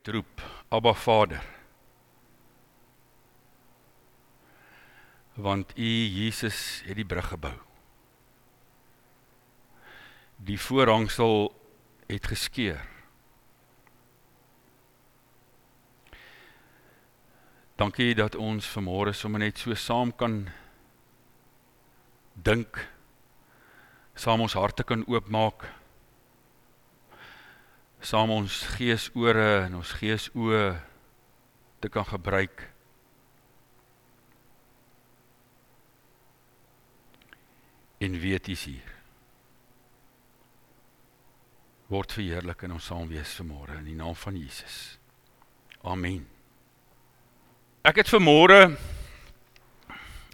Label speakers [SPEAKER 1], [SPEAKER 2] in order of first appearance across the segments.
[SPEAKER 1] uitroep Abba Vader. Want U Jesus het die brug gebou. Die voorhangsel het geskeur. Dankie dat ons vanmôre sommer net so saam kan dink. Saam ons harte kan oopmaak saam ons geesore en ons geesoë te kan gebruik. En weet jy hier. Word verheerlik in ons saam wees vanmôre in die naam van Jesus. Amen. Ek het vanmôre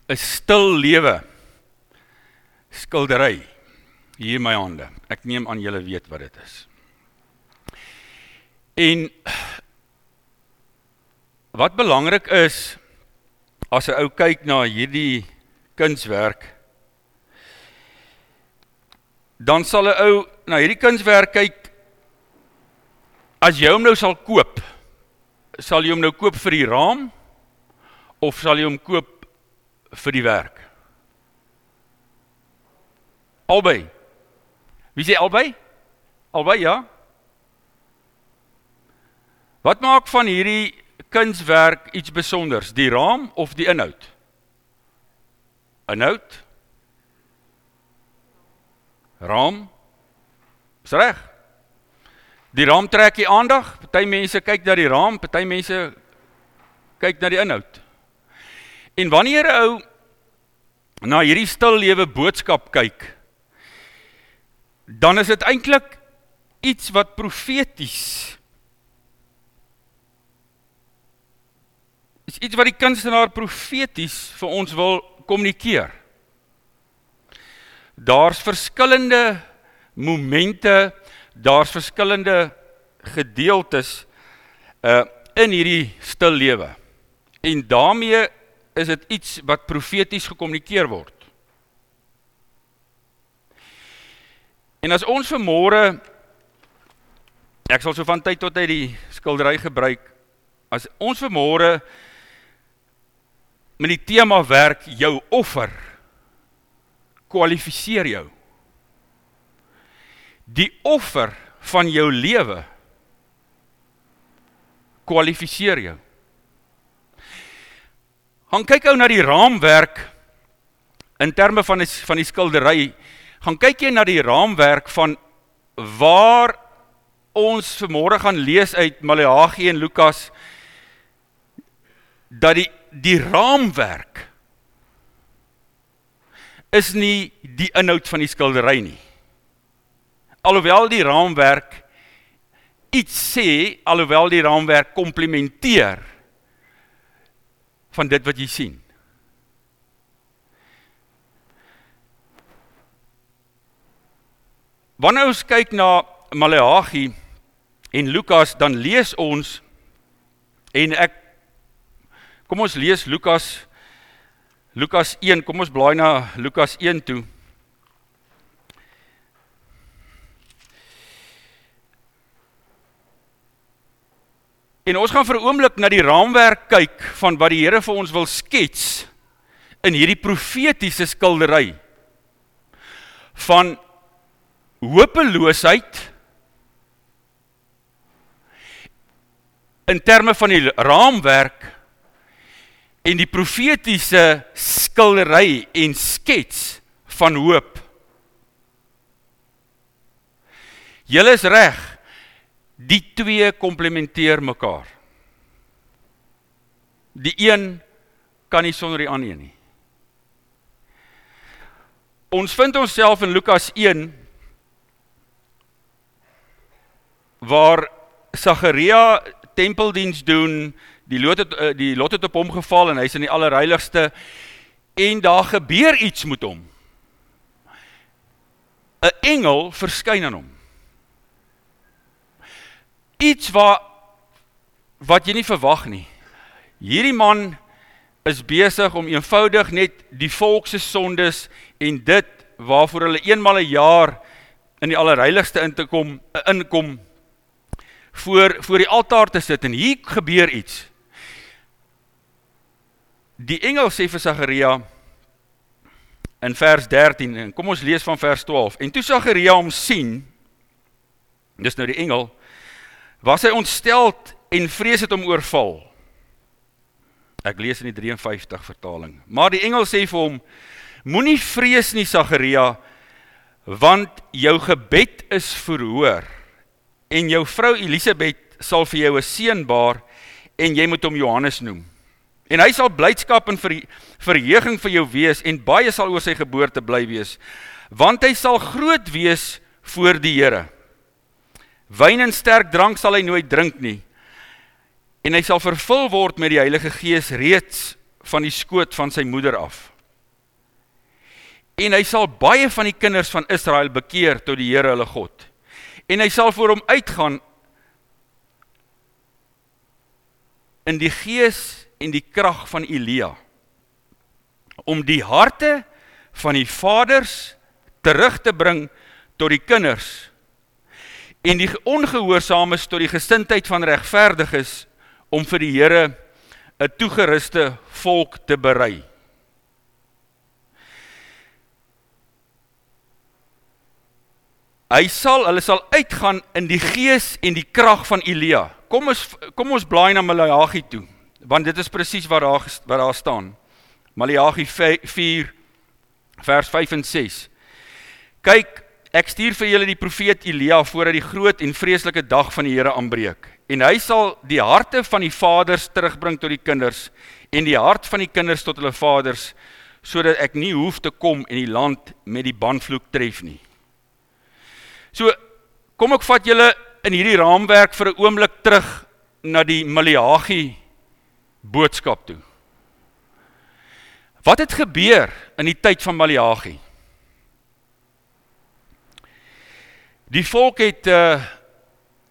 [SPEAKER 1] 'n stil lewe skildery hier in my hande. Ek neem aan julle weet wat dit is. En wat belangrik is as 'n ou kyk na hierdie kunswerk dan sal 'n ou na hierdie kunswerk kyk as jy hom nou sal koop sal jy hom nou koop vir die raam of sal jy hom koop vir die werk? Albei. Wie sê albei? Albei ja Wat maak van hierdie kunswerk iets spesiaals, die raam of die inhoud? Inhoud? Raam? Is reg. Die raam trek die aandag. Party mense kyk na die raam, party mense kyk na die inhoud. En wanneer 'n ou na hierdie stil lewe boodskap kyk, dan is dit eintlik iets wat profeties is iets wat die kunstenaar profeties vir ons wil kommunikeer. Daar's verskillende momente, daar's verskillende gedeeltes uh in hierdie stil lewe. En daarmee is dit iets wat profeties gekommunikeer word. En as ons vanmôre ek sal so van tyd tot tyd die skildery gebruik as ons vanmôre met die tema werk jou offer kwalifiseer jou. Die offer van jou lewe kwalifiseer jou. Gaan kyk ou na die raamwerk in terme van die van die skildery. Gaan kyk jy na die raamwerk van waar ons vanmôre gaan lees uit Maleagi en Lukas dat die die raamwerk is nie die inhoud van die skildery nie. Alhoewel die raamwerk iets sê, alhoewel die raamwerk komplementeer van dit wat jy sien. Wanneer ons kyk na Maleagi en Lukas, dan lees ons en ek Kom ons lees Lukas Lukas 1. Kom ons blaai na Lukas 1 toe. En ons gaan vir 'n oomblik na die raamwerk kyk van wat die Here vir ons wil skets in hierdie profetiese skildery van hopeloosheid in terme van die raamwerk en die profetiese skildery en skets van hoop. Julle is reg. Die twee komplementeer mekaar. Die een kan nie sonder die ander nie. Ons vind onsself in Lukas 1 waar Sagaria tempeldiens doen die lot het eh, die lot het op hom geval en hy's in die allerheiligste en daar gebeur iets met hom. 'n Engel verskyn aan hom. Iets wat wat jy nie verwag nie. Hierdie man is besig om eenvoudig net die volk se sondes en dit waarvoor hulle eenmal 'n jaar in die allerheiligste in te kom inkom voor voor die altaar te sit en hier gebeur iets. Die engel sê vir Sagaria in vers 13 en kom ons lees van vers 12. En toe Sagaria hom sien, dis nou die engel, was hy ontsteld en vrees het hom oorval. Ek lees in die 53 vertaling. Maar die engel sê vir hom: Moenie vrees nie Sagaria, want jou gebed is verhoor en jou vrou Elisabet sal vir jou 'n seun baar en jy moet hom Johannes noem. En hy sal blydskap en verheuging vir jou wees en baie sal oor sy geboorte bly wees, want hy sal groot wees voor die Here. Wyn en sterk drank sal hy nooit drink nie. En hy sal vervul word met die Heilige Gees reeds van die skoot van sy moeder af. En hy sal baie van die kinders van Israel bekeer tot die Here hulle God en hy sal voor hom uitgaan in die gees en die krag van Elia om die harte van die vaders terug te bring tot die kinders en die ongehoorsaames tot die gesindheid van regverdiges om vir die Here 'n toegeruste volk te berei. Hy sal hulle sal uitgaan in die gees en die krag van Elia. Kom ons kom ons blaai na Maleagi toe, want dit is presies wat daar wat daar staan. Maleagi 4 vers 5 en 6. Kyk, ek stuur vir julle die profeet Elia voordat die groot en vreeslike dag van die Here aanbreek. En hy sal die harte van die vaders terugbring tot die kinders en die hart van die kinders tot hulle vaders sodat ek nie hoef te kom en die land met die banvloek tref nie. So kom ek vat julle in hierdie raamwerk vir 'n oomblik terug na die Maleagi boodskap toe. Wat het gebeur in die tyd van Maleagi? Die volk het uh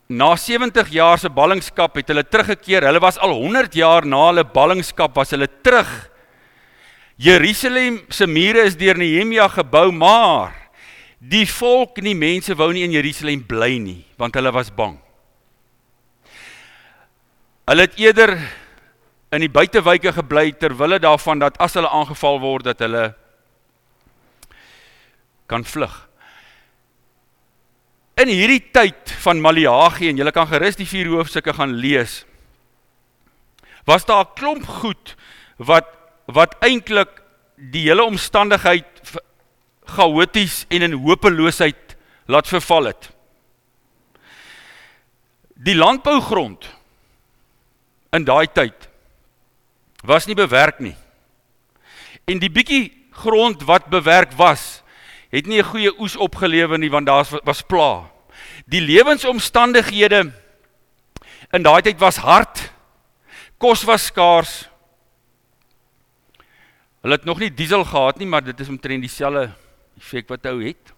[SPEAKER 1] na 70 jaar se ballingskap het hulle teruggekeer. Hulle was al 100 jaar na hulle ballingskap was hulle terug. Jerusalem se mure is deur Nehemia gebou, maar Die volk en die mense wou nie in Jerusalem bly nie, want hulle was bang. Hulle het eerder in die buitewyke gebly ter wille daarvan dat as hulle aangeval word dat hulle kan vlug. In hierdie tyd van Maleagi en jy kan gerus die vier hoofstukke gaan lees. Was daar 'n klomp goed wat wat eintlik die hele omstandigheid chaoties en in hopeloosheid laat verval het. Die landbougrond in daai tyd was nie bewerk nie. En die bietjie grond wat bewerk was, het nie 'n goeie oes opgelewer nie want daar was pla. Die lewensomstandighede in daai tyd was hard. Kos was skaars. Hulle het nog nie diesel gehad nie, maar dit is omtrent dieselfde effek wat hou het.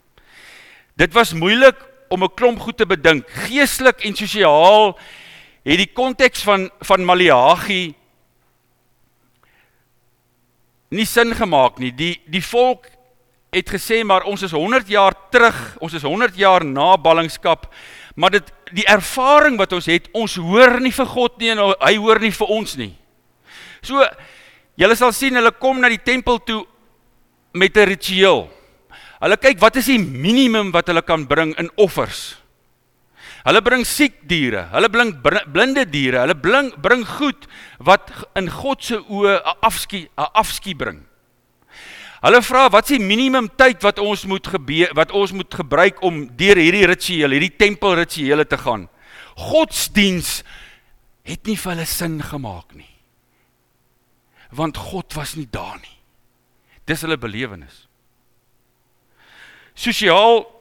[SPEAKER 1] Dit was moeilik om 'n klomp goed te bedink. Geestelik en sosiaal het die konteks van van Maleagi nie sin gemaak nie. Die die volk het gesê maar ons is 100 jaar terug, ons is 100 jaar na ballingskap, maar dit die ervaring wat ons het, ons hoor nie vir God nie en hy hoor nie vir ons nie. So julle sal sien hulle kom na die tempel toe met 'n ritueel. Hulle kyk wat is die minimum wat hulle kan bring in offers. Hulle bring siek diere, hulle bring blinde diere, hulle bring bring goed wat in God se oë 'n afskie 'n afskie bring. Hulle vra wat is die minimum tyd wat ons moet gebeur wat ons moet gebruik om deur hierdie ritueel, hierdie tempelrituele te gaan. Godsdiens het nie vir hulle sin gemaak nie. Want God was nie daar nie. Dis hulle belewenis. Sosiaal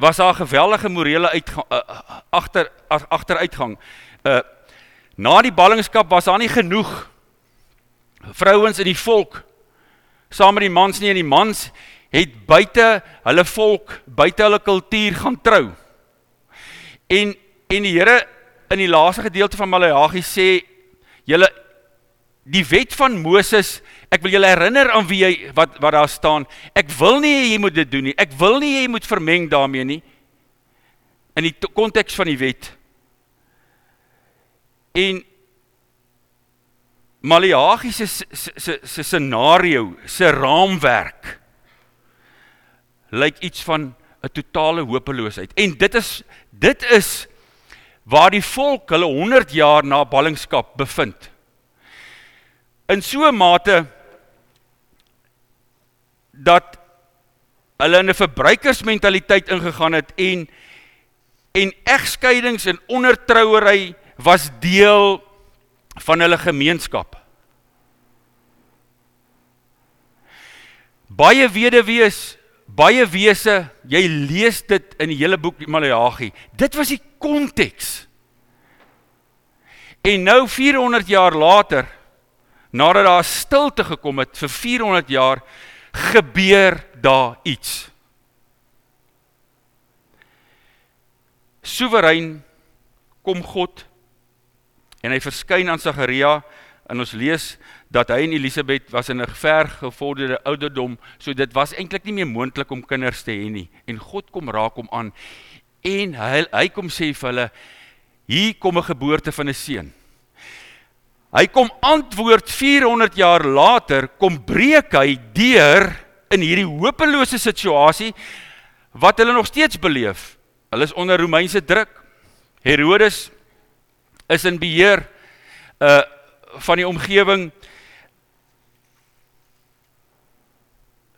[SPEAKER 1] was daar 'n geweldige morele uit uh, agter agteruitgang. Uh na die ballingskap was daar nie genoeg vrouens in die volk saam met die mans nie en die mans het buite hulle volk, buite hulle kultuur gaan trou. En en die Here in die laaste gedeelte van Maleagi sê julle die wet van Moses Ek wil julle herinner aan wie jy wat wat daar staan. Ek wil nie jy moet dit doen nie. Ek wil nie jy moet vermeng daarmee nie. In die konteks van die wet. En Maleagi se se se scenario, se raamwerk lyk iets van 'n totale hopeloosheid. En dit is dit is waar die volk hulle 100 jaar na ballingskap bevind. In so 'n mate dat hulle in 'n verbruikersmentaliteit ingegaan het en en egskeidings en ondertrouery was deel van hulle gemeenskap. Baie weduwees, baie wese, jy lees dit in die hele boek Maleagi. Dit was die konteks. En nou 400 jaar later, nadat daar stilte gekom het vir 400 jaar, gebeur daar iets. Soewerein kom God en hy verskyn aan Sagaria en ons lees dat hy en Elisabet was in 'n ver gevorderde ouderdom, so dit was eintlik nie meer moontlik om kinders te hê nie. En God kom raak hom aan en hy hy kom sê vir hulle hier kom 'n geboorte van 'n seun. Hy kom antwoord 400 jaar later kom breek hy deur in hierdie hopelose situasie wat hulle nog steeds beleef. Hulle is onder Romeinse druk. Herodes is in beheer uh van die omgewing.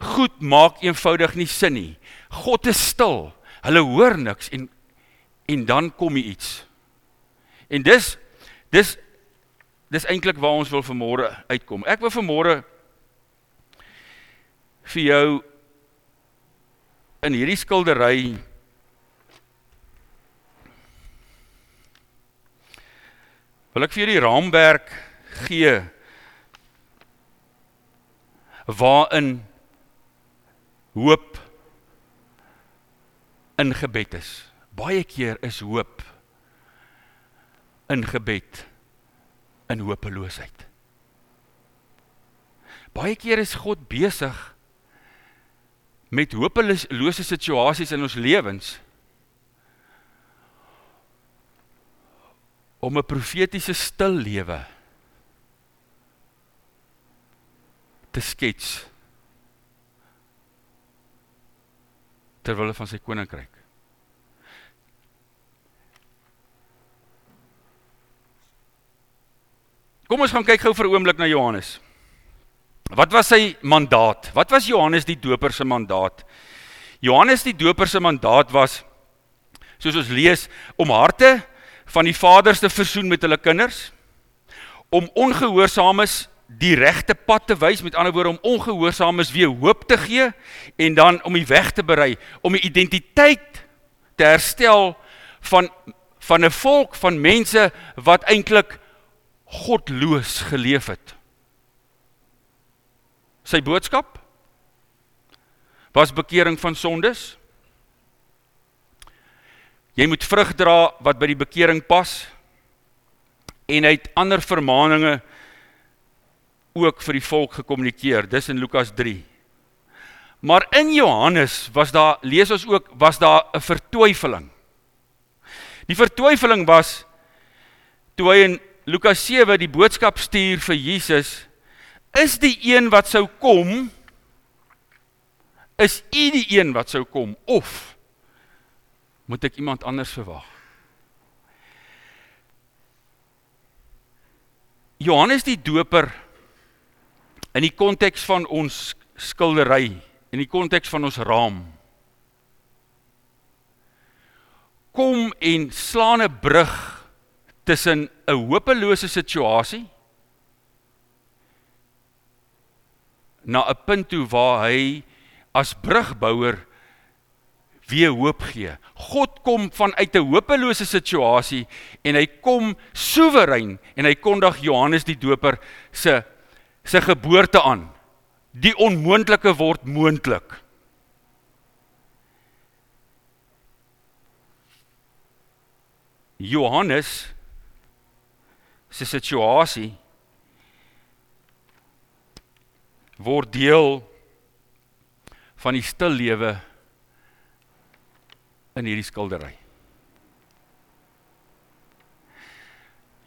[SPEAKER 1] Goed maak eenvoudig nie sin nie. God is stil. Hulle hoor niks en en dan kom iets. En dis dis dis eintlik waar ons wil vanmôre uitkom. Ek wil vanmôre vir jou in hierdie skildery wil ek vir julle die raamwerk gee waarin hoop in gebed is. Baie keer is hoop in gebed in hopeloosheid. Baie keer is God besig met hopelose situasies in ons lewens om 'n profetiese stil lewe te skets terwyl van sy koninkryk. Kom ons gaan kyk gou vir 'n oomblik na Johannes. Wat was sy mandaat? Wat was Johannes die Doper se mandaat? Johannes die Doper se mandaat was soos ons lees om harte van die vaders te versoen met hulle kinders om ongehoorsaames die regte pad te wys met ander woorde om ongehoorsaames weer hoop te gee en dan om die weg te berei om die identiteit te herstel van van 'n volk van mense wat eintlik godloos geleef het. Sy boodskap was bekering van sondes Jy moet vrug dra wat by die bekering pas en hy het ander vermaaninge ook vir die volk gekommunikeer. Dis in Lukas 3. Maar in Johannes was daar lees ons ook was daar 'n vertwyfeling. Die vertwyfeling was toe hy in Lukas 7 die boodskap stuur vir Jesus is die een wat sou kom is u die een wat sou kom of moet ek iemand anders verwag. Johannes die Doper in die konteks van ons skildery, in die konteks van ons raam kom en slaan 'n brug tussen 'n hopelose situasie na 'n punt toe waar hy as brugbouer weer hoop gee. God kom vanuit 'n hopelose situasie en hy kom soewerein en hy kondig Johannes die Doper se se geboorte aan. Die onmoontlike word moontlik. Johannes se situasie word deel van die stil lewe in hierdie skildery.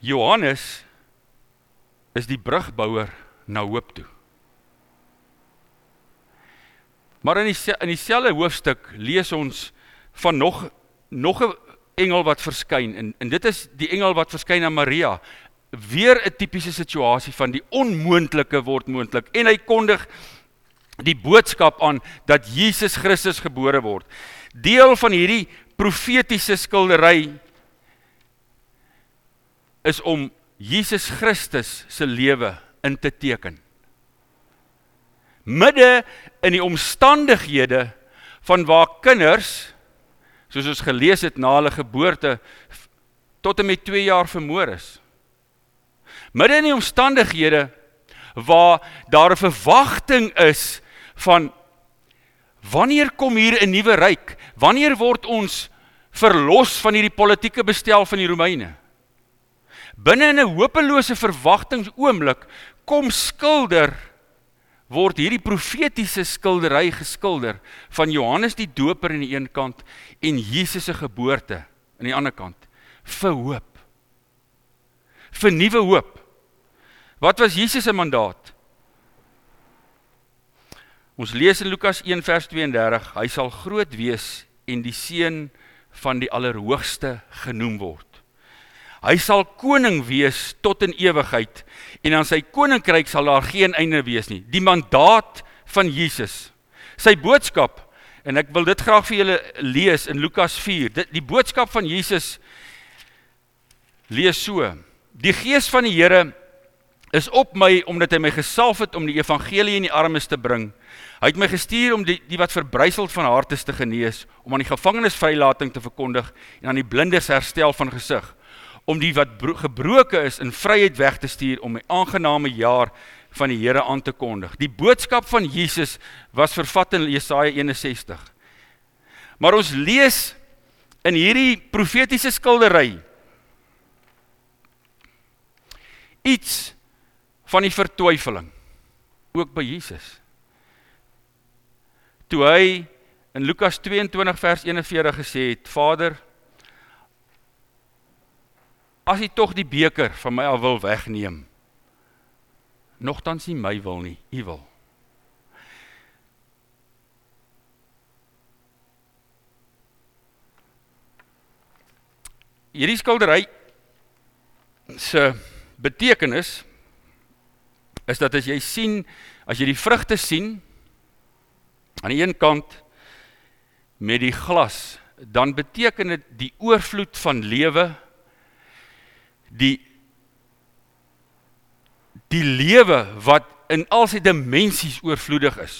[SPEAKER 1] Johannes is die brugbouer na hoop toe. Maar in die in dieselfde hoofstuk lees ons van nog nog 'n engel wat verskyn en en dit is die engel wat verskyn aan Maria. Weer 'n tipiese situasie van die onmoontlike word moontlik en hy kondig die boodskap aan dat Jesus Christus gebore word. Deel van hierdie profetiese skildery is om Jesus Christus se lewe in te teken. Midde in die omstandighede van waar kinders soos ons gelees het na hulle geboorte tot en met 2 jaar vermoor is. Midde in die omstandighede waar daar 'n verwagting is van wanneer kom hier 'n nuwe ryk? Wanneer word ons verlos van hierdie politieke bestel van die Romeine? Binne in 'n hopelose verwagtingsoomblik kom skilder word hierdie profetiese skildery geskilder van Johannes die Doper aan die een kant en Jesus se geboorte aan die ander kant vir hoop. vir nuwe hoop. Wat was Jesus se mandaat? Ons lees in Lukas 1 vers 32, hy sal groot wees en die seun van die Allerhoogste genoem word. Hy sal koning wees tot in ewigheid en aan sy koninkryk sal daar geen einde wees nie. Die mandaat van Jesus. Sy boodskap en ek wil dit graag vir julle lees in Lukas 4. Dit die boodskap van Jesus lees so: Die gees van die Here is op my omdat hy my gesalf het om die evangelie in die armes te bring. Hy het my gestuur om die die wat verbryseld van harte te genees, om aan die gevangenes vrylating te verkondig en aan die blindes herstel van gesig om die wat gebroke is in vryheid weg te stuur om die aangename jaar van die Here aan te kondig. Die boodskap van Jesus was vervat in Jesaja 61. Maar ons lees in hierdie profetiese skildery iets van die vertwyfeling ook by Jesus. Toe hy in Lukas 22 vers 41 gesê het: "Vader, as U tog die beker van my af wil wegneem, nogtans nie my wil nie, U wil. Hierdie skildery se betekenis is dat as jy sien, as jy die vrugte sien aan die een kant met die glas, dan beteken dit die oorvloed van lewe die die lewe wat in al sy dimensies oorvloedig is.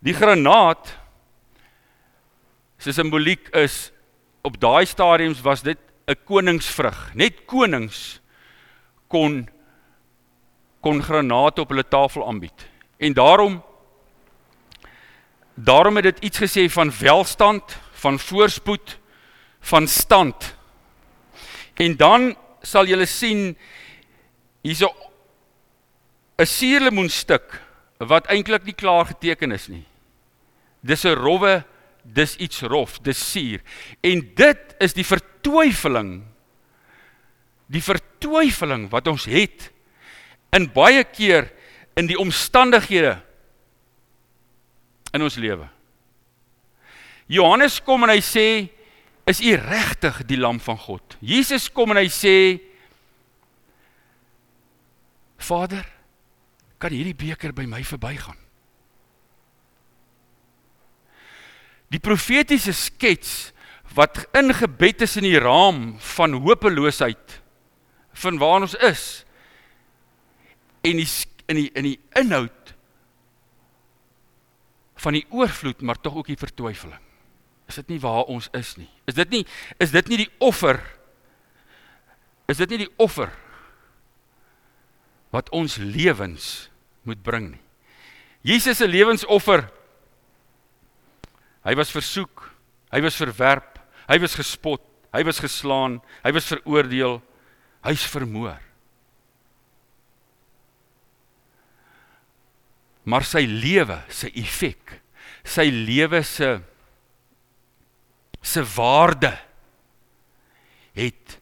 [SPEAKER 1] Die granaat se simboliek is op daai stadiums was dit 'n koningsvrug. Net konings kon kon granate op hulle tafel aanbied. En daarom daarom het dit iets gesê van welstand, van voorspoed, van stand. En dan sal julle sien hierso 'n suurlemoenstuk wat eintlik nie klaar geteken is nie. Dis 'n rowwe, dis iets rof, dis suur. En dit is die vertwyfeling die vertwyfeling wat ons het in baie keer in die omstandighede in ons lewe. Johannes kom en hy sê is u regtig die lam van God. Jesus kom en hy sê Vader, kan hierdie beker by my verbygaan? Die profetiese skets wat ingebed is in die raam van hopeloosheid van waar ons is en die in die in die inhoud van die oorvloed maar tog ook die vertwyfeling is dit nie waar ons is nie. Is dit nie is dit nie die offer? Is dit nie die offer wat ons lewens moet bring nie? Jesus se lewensoffer. Hy was versoek, hy was verwerp, hy was gespot, hy was geslaan, hy was veroordeel, hy's vermoor. Maar sy lewe, sy effek, sy lewe se se waarde het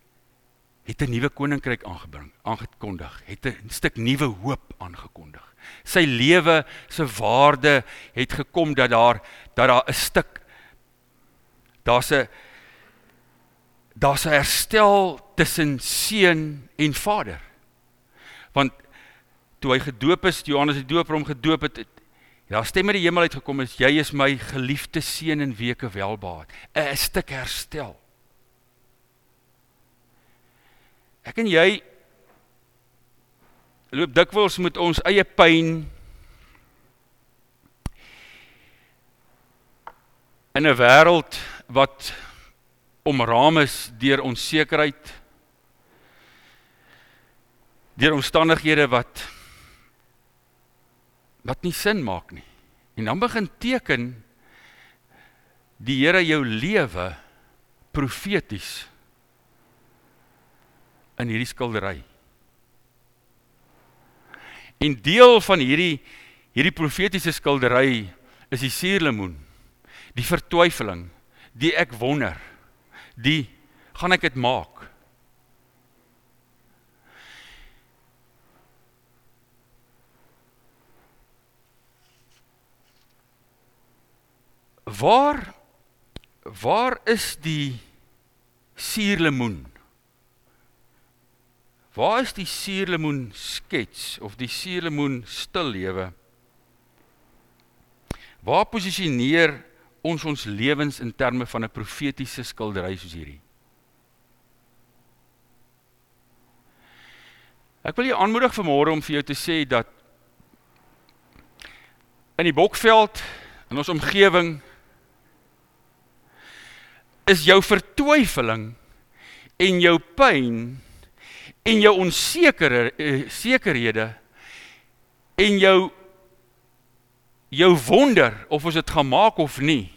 [SPEAKER 1] het 'n nuwe koninkryk aangebring, aangekondig, het 'n stuk nuwe hoop aangekondig. Sy lewe se waarde het gekom dat daar dat daar 'n stuk daar's 'n daar's 'n herstel tussen seun en vader. Want toe hy gedoop is, Johannes die Doper hom gedoop het, het daar stem uit die hemel uit gekom is jy is my geliefde seun en weke welbaat. 'n stuk herstel. Ek en jy loop dikwels met ons eie pyn in 'n wêreld wat omraam is deur onsekerheid deur omstandighede wat wat nie sin maak nie. En dan begin teken die Here jou lewe profeties in hierdie skildery. En deel van hierdie hierdie profetiese skildery is die suurlemoen, die vertwyfeling, die ek wonder, die gaan ek dit maak? Waar waar is die suurlemoen? Waar is die suurlemoen skets of die suurlemoen stillewe? Waar posisioneer ons ons lewens in terme van 'n profetiese skildery soos hierdie? Ek wil jou aanmoedig vanmôre om vir jou te sê dat in die Bokveld in ons omgewing is jou vertwyfeling en jou pyn en jou onsekere uh, sekerhede en jou jou wonder of ons dit gaan maak of nie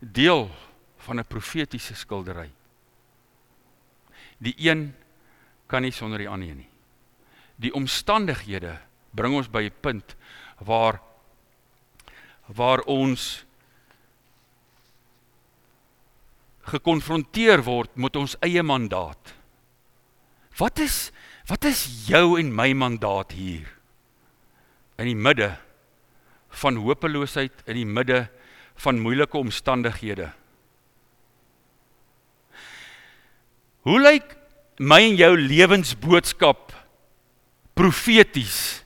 [SPEAKER 1] deel van 'n profetiese skildery. Die een kan nie sonder die ander nie. Die omstandighede bring ons by 'n punt waar waar ons gekonfronteer word met ons eie mandaat. Wat is wat is jou en my mandaat hier? In die midde van hopeloosheid, in die midde van moeilike omstandighede. Hoe lyk my en jou lewensboodskap profeties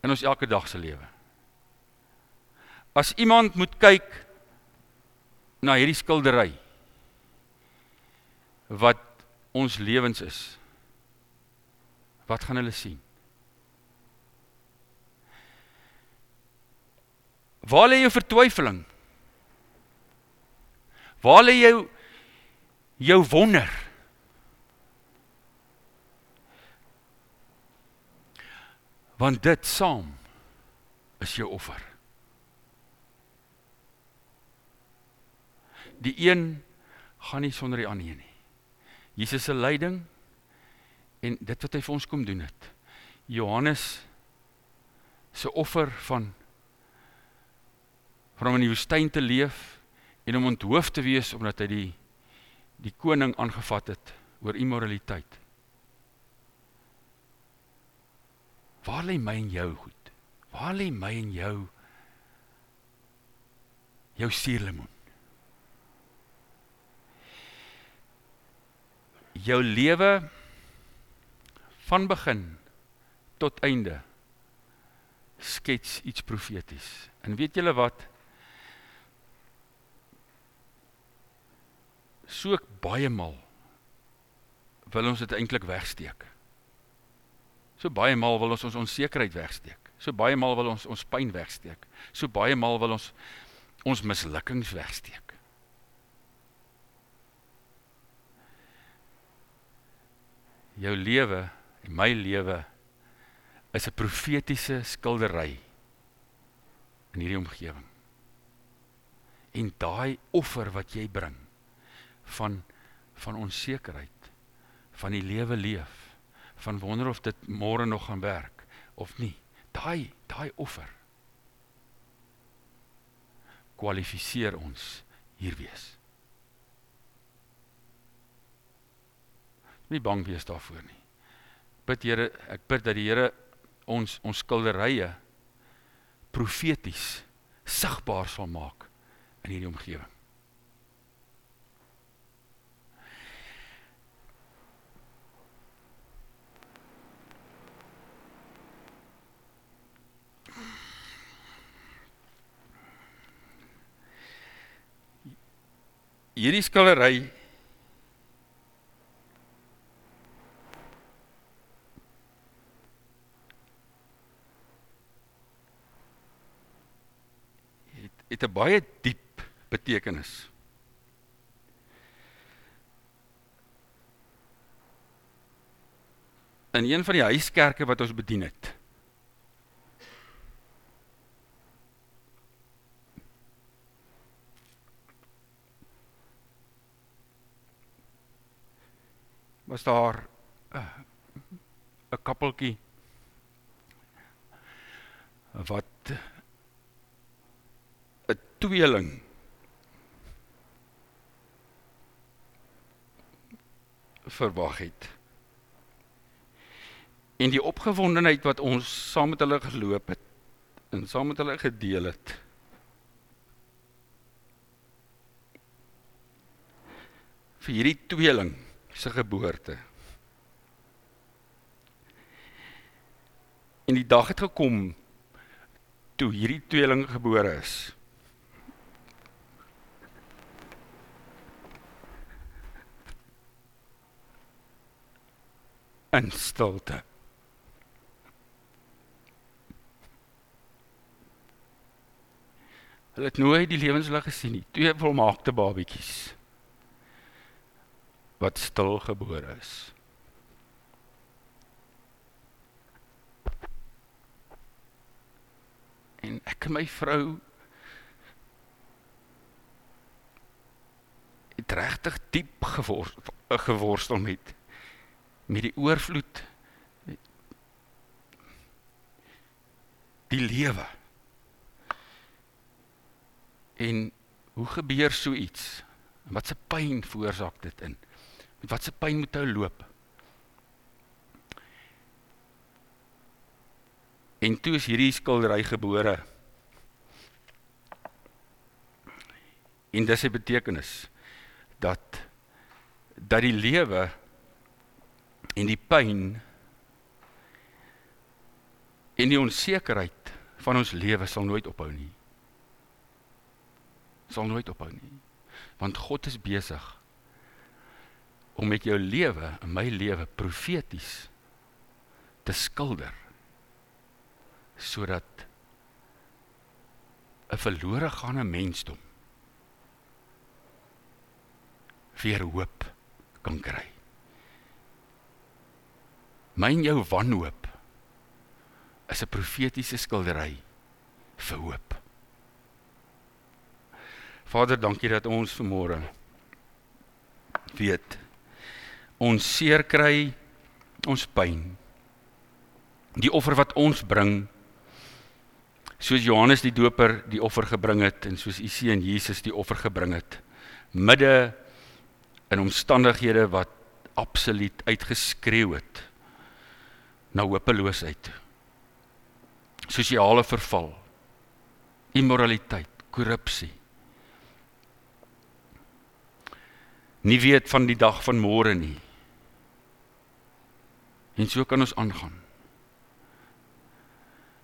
[SPEAKER 1] in ons elke dag se lewe? As iemand moet kyk na hierdie skildery wat ons lewens is. Wat gaan hulle sien? Waar lê jou vertwyfeling? Waar lê jou jou wonder? Want dit saam is jou offer. Die een gaan nie sonder die ander nie. Jesus se lyding en dit wat hy vir ons kom doen het. Johannes se offer van om in die woestyn te leef en om onthoof te wees omdat hy die die koning aangevat het oor immoraliteit. Waar lê my en jou goed? Waar lê my en jou jou suurlemoen? Jou lewe van begin tot einde skets iets profeties. En weet julle wat? So baie mal wil ons dit eintlik wegsteek. So baie mal wil ons ons onsekerheid wegsteek. So baie mal wil ons ons pyn wegsteek. So baie mal wil ons ons mislukkings wegsteek. Jou lewe en my lewe is 'n profetiese skildery in hierdie omgewing. En daai offer wat jy bring van van onsekerheid, van die lewe leef, van wonder of dit môre nog gaan werk of nie. Daai daai offer kwalifiseer ons hier wees. Nie bang wees daarvoor nie. Bid Here, ek bid dat die Here ons ons skilderye profeties sigbaar sal maak in hierdie omgewing. Hierdie skildery het 'n baie diep betekenis. In een van die huiskerke wat ons bedien het. was daar 'n kappeltjie wat 'n tweeling verwag het. En die opgewondenheid wat ons saam met hulle geloop het en saam met hulle gedeel het. vir hierdie tweeling se geboorte. En die dag het gekom toe hierdie tweeling gebore is. In stilte. Hulle het nooit die lewenslig gesien nie. Twee volmaakte babatjies wat stil gebore is. En ek en my vrou het regtig diep geworstel, geworstel met met die oorvloed die lewe. En hoe gebeur so iets? Wat se pyn veroorsaak dit in? Met wat se pyn moet hy loop? En toe is hierdie skildery gebore. En dis 'n betekenis dat dat die lewe en die pyn en die onsekerheid van ons lewe sal nooit ophou nie. Sal nooit ophou nie. Want God is besig om met jou lewe en my lewe profeties te skilder sodat 'n verlore gaande mensdom weer hoop kan kry. Myn jou wanhoop is 'n profetiese skildery vir hoop. Vader, dankie dat ons vanmôre weet ons seer kry, ons pyn. Die offer wat ons bring soos Johannes die Doper die offer gebring het en soos u seun Jesus die offer gebring het midde in omstandighede wat absoluut uitgeskreeu het na hopeloosheid sosiale verval immoraliteit korrupsie nie weet van die dag van môre nie En so kan ons aangaan.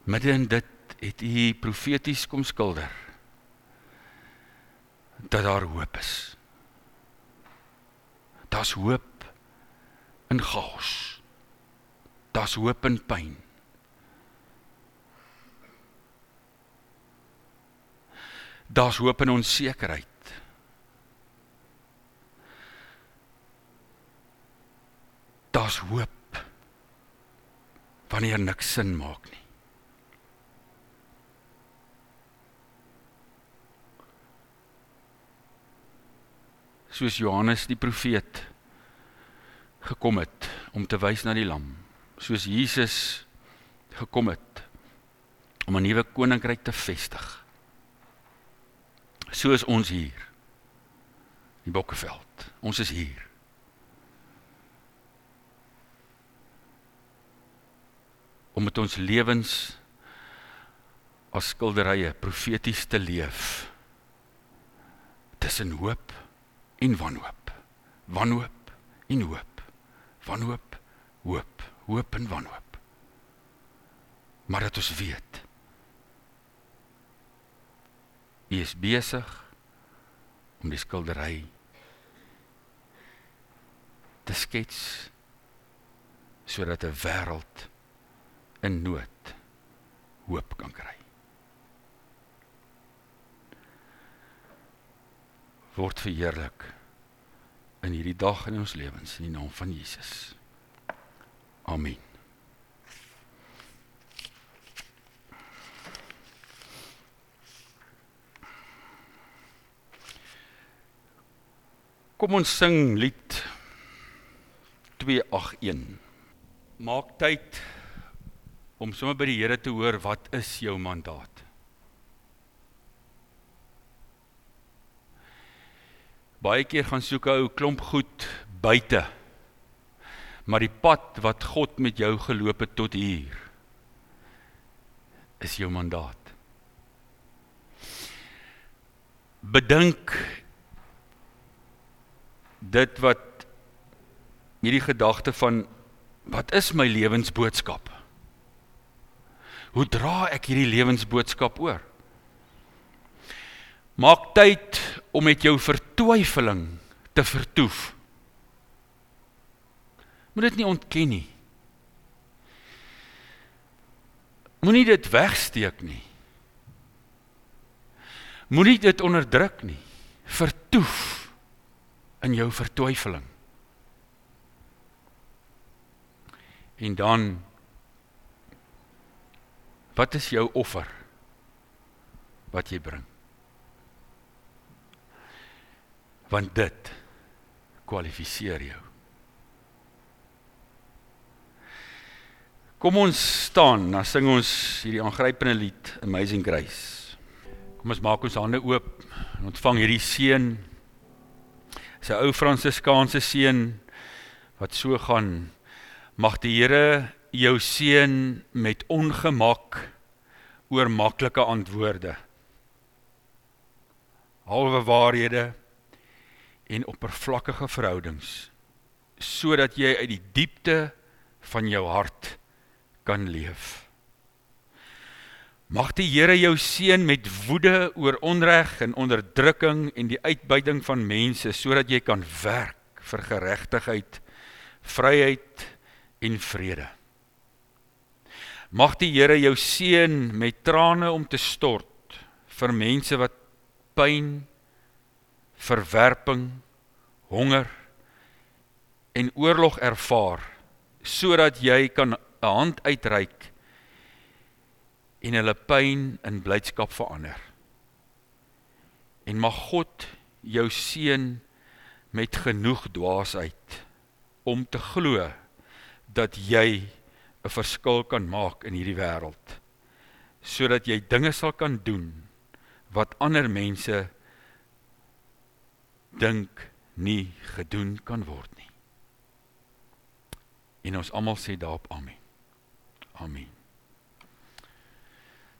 [SPEAKER 1] Midde in dit het u profeties kom skilder dat daar hoop is. Daar's hoop in chaos. Daar's hoop in pyn. Daar's hoop in onsekerheid. Daar's hoop wanneer niks sin maak nie. Soos Johannes die profeet gekom het om te wys na die lam, soos Jesus gekom het om 'n nuwe koninkryk te vestig. Soos ons hier in Bokkeveld. Ons is hier. Om met ons lewens as skilderye profeties te leef tussen hoop en wanhoop. Wanhoop en hoop. Wanhoop, hoop hoop en wanhoop. Maar dat ons weet U is besig om die skildery te skets sodat 'n wêreld in nood hoop kan kry. Word verheerlik in hierdie dag in ons lewens in die naam van Jesus. Amen. Kom ons sing lied 281. Maak tyd om sommer by die Here te hoor wat is jou mandaat? Baie keer gaan soek ou klomp goed buite. Maar die pad wat God met jou geloop het tot hier is jou mandaat. Bedink dit wat hierdie gedagte van wat is my lewensboodskap? Hoe dra ek hierdie lewensboodskap oor? Maak tyd om met jou vertwyfeling te vertoef. Moet dit nie ontken nie. Moenie dit wegsteek nie. Moenie dit onderdruk nie. Vertoef in jou vertwyfeling. En dan wat is jou offer wat jy bring? Want dit kwalifiseer jou. Kom ons staan, dan sing ons hierdie aangrypende lied Amazing Grace. Kom ons maak ons hande oop en ontvang hierdie seën sy ou Fransiskaanse seun wat so gaan mag die Here jou seën met ongemak oor maklike antwoorde halwe waarhede en oppervlakkige verhoudings sodat jy uit die diepte van jou hart kan leef Mag die Here jou seën met woede oor onreg en onderdrukking en die uitbuiting van mense sodat jy kan werk vir geregtigheid, vryheid en vrede. Mag die Here jou seën met trane om te stort vir mense wat pyn, verwerping, honger en oorlog ervaar sodat jy kan 'n hand uitreik en hulle pyn in blydskap verander. En mag God jou seën met genoeg dwaasheid om te glo dat jy 'n verskil kan maak in hierdie wêreld sodat jy dinge sal kan doen wat ander mense dink nie gedoen kan word nie. En ons almal sê daarop amen. Amen.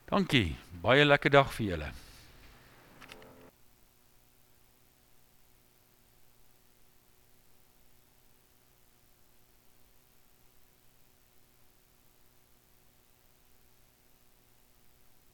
[SPEAKER 1] Dankie. Baie lekker dag vir julle.